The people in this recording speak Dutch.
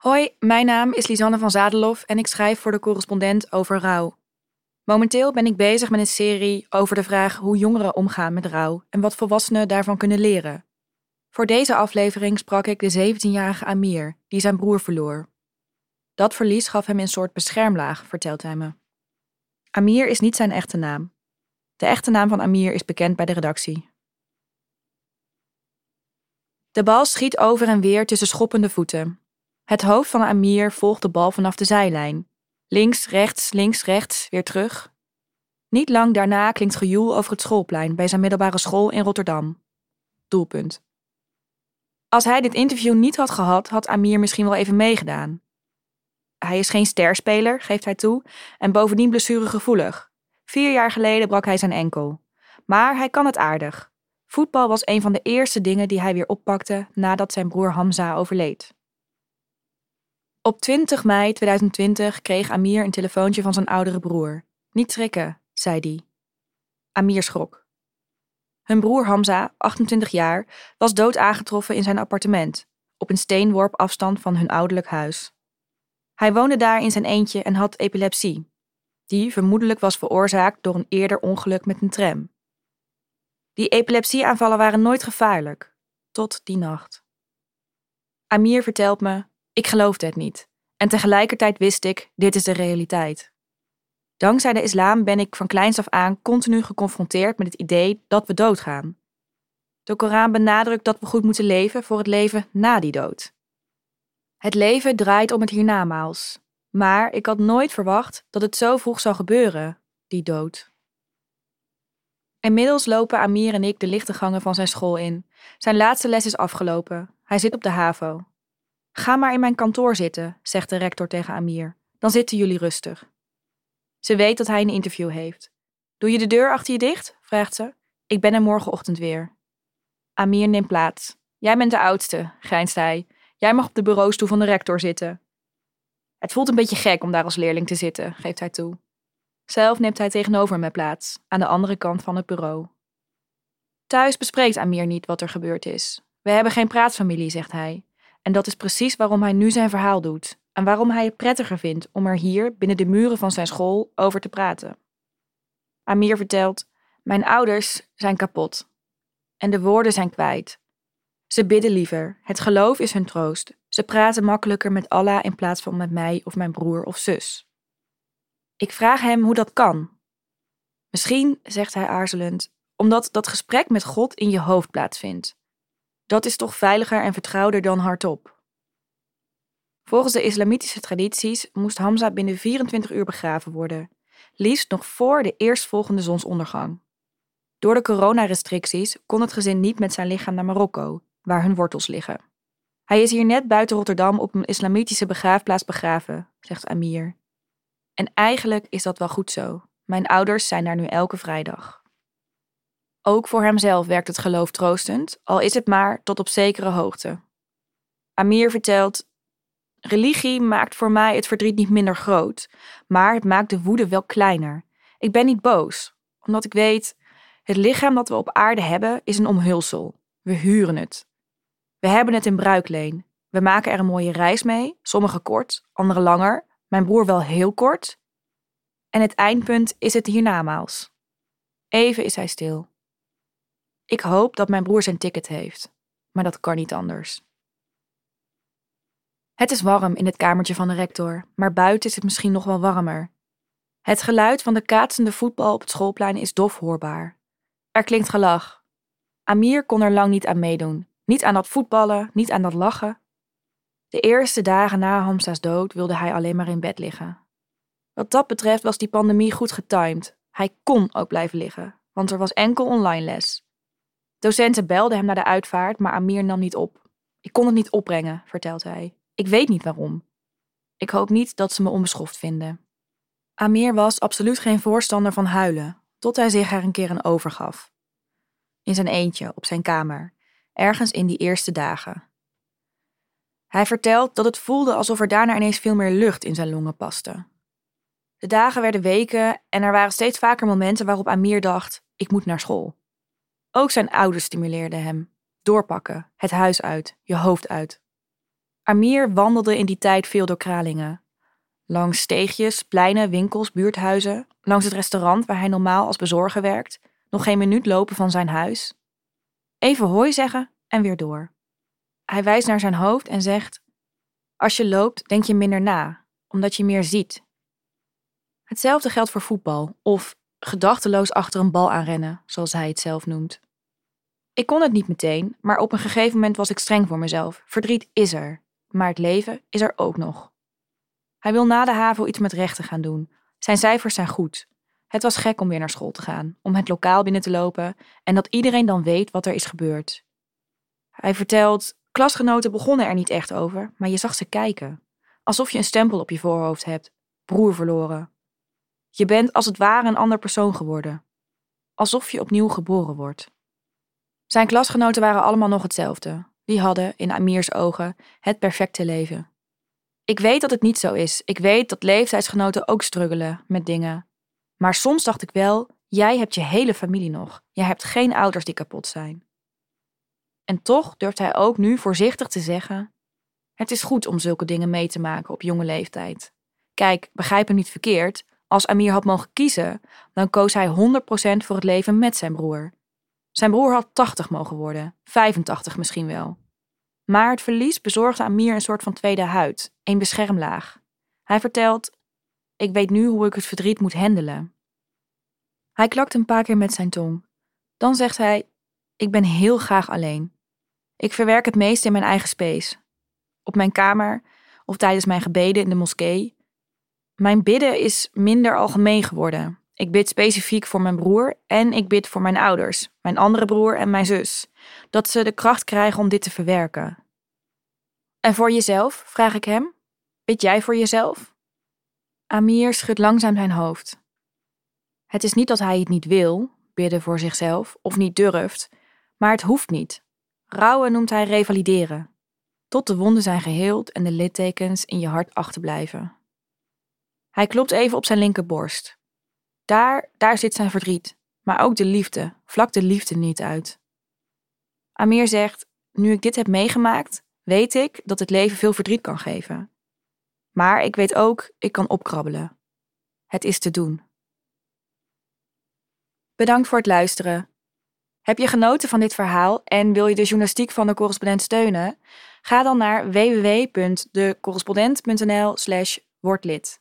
Hoi, mijn naam is Lisanne van Zadelof en ik schrijf voor de correspondent over rouw. Momenteel ben ik bezig met een serie over de vraag hoe jongeren omgaan met rouw en wat volwassenen daarvan kunnen leren. Voor deze aflevering sprak ik de 17-jarige Amir, die zijn broer verloor. Dat verlies gaf hem een soort beschermlaag, vertelt hij me. Amir is niet zijn echte naam. De echte naam van Amir is bekend bij de redactie. De bal schiet over en weer tussen schoppende voeten. Het hoofd van Amir volgt de bal vanaf de zijlijn. Links, rechts, links, rechts, weer terug. Niet lang daarna klinkt gejoel over het schoolplein bij zijn middelbare school in Rotterdam. Doelpunt. Als hij dit interview niet had gehad, had Amir misschien wel even meegedaan. Hij is geen sterspeler, geeft hij toe, en bovendien blessuregevoelig. Vier jaar geleden brak hij zijn enkel. Maar hij kan het aardig. Voetbal was een van de eerste dingen die hij weer oppakte nadat zijn broer Hamza overleed. Op 20 mei 2020 kreeg Amir een telefoontje van zijn oudere broer. Niet schrikken, zei hij. Amir schrok. Hun broer Hamza, 28 jaar, was dood aangetroffen in zijn appartement, op een steenworp afstand van hun ouderlijk huis. Hij woonde daar in zijn eentje en had epilepsie, die vermoedelijk was veroorzaakt door een eerder ongeluk met een tram. Die epilepsieaanvallen waren nooit gevaarlijk, tot die nacht. Amir vertelt me ik geloofde het niet. En tegelijkertijd wist ik, dit is de realiteit. Dankzij de islam ben ik van kleins af aan continu geconfronteerd met het idee dat we doodgaan. De Koran benadrukt dat we goed moeten leven voor het leven na die dood. Het leven draait om het hiernamaals. Maar ik had nooit verwacht dat het zo vroeg zou gebeuren, die dood. Inmiddels lopen Amir en ik de lichte gangen van zijn school in. Zijn laatste les is afgelopen. Hij zit op de HAVO. Ga maar in mijn kantoor zitten, zegt de rector tegen Amir. Dan zitten jullie rustig. Ze weet dat hij een interview heeft. Doe je de deur achter je dicht? vraagt ze. Ik ben er morgenochtend weer. Amir neemt plaats. Jij bent de oudste, grijnst hij. Jij mag op de bureaustoel van de rector zitten. Het voelt een beetje gek om daar als leerling te zitten, geeft hij toe. Zelf neemt hij tegenover me plaats, aan de andere kant van het bureau. Thuis bespreekt Amir niet wat er gebeurd is. We hebben geen praatfamilie, zegt hij. En dat is precies waarom hij nu zijn verhaal doet en waarom hij het prettiger vindt om er hier binnen de muren van zijn school over te praten. Amir vertelt: Mijn ouders zijn kapot en de woorden zijn kwijt. Ze bidden liever, het geloof is hun troost. Ze praten makkelijker met Allah in plaats van met mij of mijn broer of zus. Ik vraag hem hoe dat kan. Misschien, zegt hij aarzelend, omdat dat gesprek met God in je hoofd plaatsvindt. Dat is toch veiliger en vertrouwder dan hardop. Volgens de islamitische tradities moest Hamza binnen 24 uur begraven worden, liefst nog voor de eerstvolgende zonsondergang. Door de coronarestricties kon het gezin niet met zijn lichaam naar Marokko, waar hun wortels liggen. Hij is hier net buiten Rotterdam op een islamitische begraafplaats begraven, zegt Amir. En eigenlijk is dat wel goed zo. Mijn ouders zijn daar nu elke vrijdag. Ook voor hemzelf werkt het geloof troostend, al is het maar tot op zekere hoogte. Amir vertelt: Religie maakt voor mij het verdriet niet minder groot, maar het maakt de woede wel kleiner. Ik ben niet boos, omdat ik weet: het lichaam dat we op aarde hebben is een omhulsel. We huren het. We hebben het in bruikleen. We maken er een mooie reis mee, sommige kort, andere langer, mijn broer wel heel kort. En het eindpunt is het hiernamaals. Even is hij stil. Ik hoop dat mijn broer zijn ticket heeft, maar dat kan niet anders. Het is warm in het kamertje van de rector, maar buiten is het misschien nog wel warmer. Het geluid van de kaatsende voetbal op het schoolplein is dof hoorbaar. Er klinkt gelach. Amir kon er lang niet aan meedoen. Niet aan dat voetballen, niet aan dat lachen. De eerste dagen na Hamza's dood wilde hij alleen maar in bed liggen. Wat dat betreft was die pandemie goed getimed. Hij kon ook blijven liggen, want er was enkel online les. Docenten belden hem naar de uitvaart, maar Amir nam niet op. Ik kon het niet opbrengen, vertelt hij. Ik weet niet waarom. Ik hoop niet dat ze me onbeschoft vinden. Amir was absoluut geen voorstander van huilen, tot hij zich er een keer aan overgaf. In zijn eentje, op zijn kamer, ergens in die eerste dagen. Hij vertelt dat het voelde alsof er daarna ineens veel meer lucht in zijn longen paste. De dagen werden weken en er waren steeds vaker momenten waarop Amir dacht: ik moet naar school. Ook zijn ouders stimuleerden hem. Doorpakken, het huis uit, je hoofd uit. Amir wandelde in die tijd veel door Kralingen. Langs steegjes, pleinen, winkels, buurthuizen, langs het restaurant waar hij normaal als bezorger werkt, nog geen minuut lopen van zijn huis. Even hooi zeggen en weer door. Hij wijst naar zijn hoofd en zegt: Als je loopt, denk je minder na, omdat je meer ziet. Hetzelfde geldt voor voetbal of gedachteloos achter een bal aanrennen, zoals hij het zelf noemt. Ik kon het niet meteen, maar op een gegeven moment was ik streng voor mezelf. Verdriet is er, maar het leven is er ook nog. Hij wil na de HAVO iets met rechten gaan doen. Zijn cijfers zijn goed. Het was gek om weer naar school te gaan, om het lokaal binnen te lopen en dat iedereen dan weet wat er is gebeurd. Hij vertelt: klasgenoten begonnen er niet echt over, maar je zag ze kijken. Alsof je een stempel op je voorhoofd hebt, broer verloren. Je bent als het ware een ander persoon geworden. Alsof je opnieuw geboren wordt. Zijn klasgenoten waren allemaal nog hetzelfde. Die hadden, in Amirs ogen, het perfecte leven. Ik weet dat het niet zo is. Ik weet dat leeftijdsgenoten ook struggelen met dingen. Maar soms dacht ik wel, jij hebt je hele familie nog. Jij hebt geen ouders die kapot zijn. En toch durft hij ook nu voorzichtig te zeggen: Het is goed om zulke dingen mee te maken op jonge leeftijd. Kijk, begrijp me niet verkeerd. Als Amir had mogen kiezen, dan koos hij 100% voor het leven met zijn broer. Zijn broer had 80 mogen worden, 85 misschien wel. Maar het verlies bezorgde Amir een soort van tweede huid, een beschermlaag. Hij vertelt: Ik weet nu hoe ik het verdriet moet handelen. Hij klakt een paar keer met zijn tong. Dan zegt hij: Ik ben heel graag alleen. Ik verwerk het meest in mijn eigen space. Op mijn kamer of tijdens mijn gebeden in de moskee. Mijn bidden is minder algemeen geworden. Ik bid specifiek voor mijn broer en ik bid voor mijn ouders, mijn andere broer en mijn zus, dat ze de kracht krijgen om dit te verwerken. En voor jezelf, vraag ik hem, bid jij voor jezelf? Amir schudt langzaam zijn hoofd. Het is niet dat hij het niet wil, bidden voor zichzelf, of niet durft, maar het hoeft niet. Rouwen noemt hij revalideren, tot de wonden zijn geheeld en de littekens in je hart achterblijven. Hij klopt even op zijn linkerborst. Daar, daar zit zijn verdriet, maar ook de liefde, vlak de liefde niet uit. Amir zegt: Nu ik dit heb meegemaakt, weet ik dat het leven veel verdriet kan geven. Maar ik weet ook, ik kan opkrabbelen. Het is te doen. Bedankt voor het luisteren. Heb je genoten van dit verhaal en wil je de journalistiek van de correspondent steunen? Ga dan naar www.decorrespondent.nl/wordlid.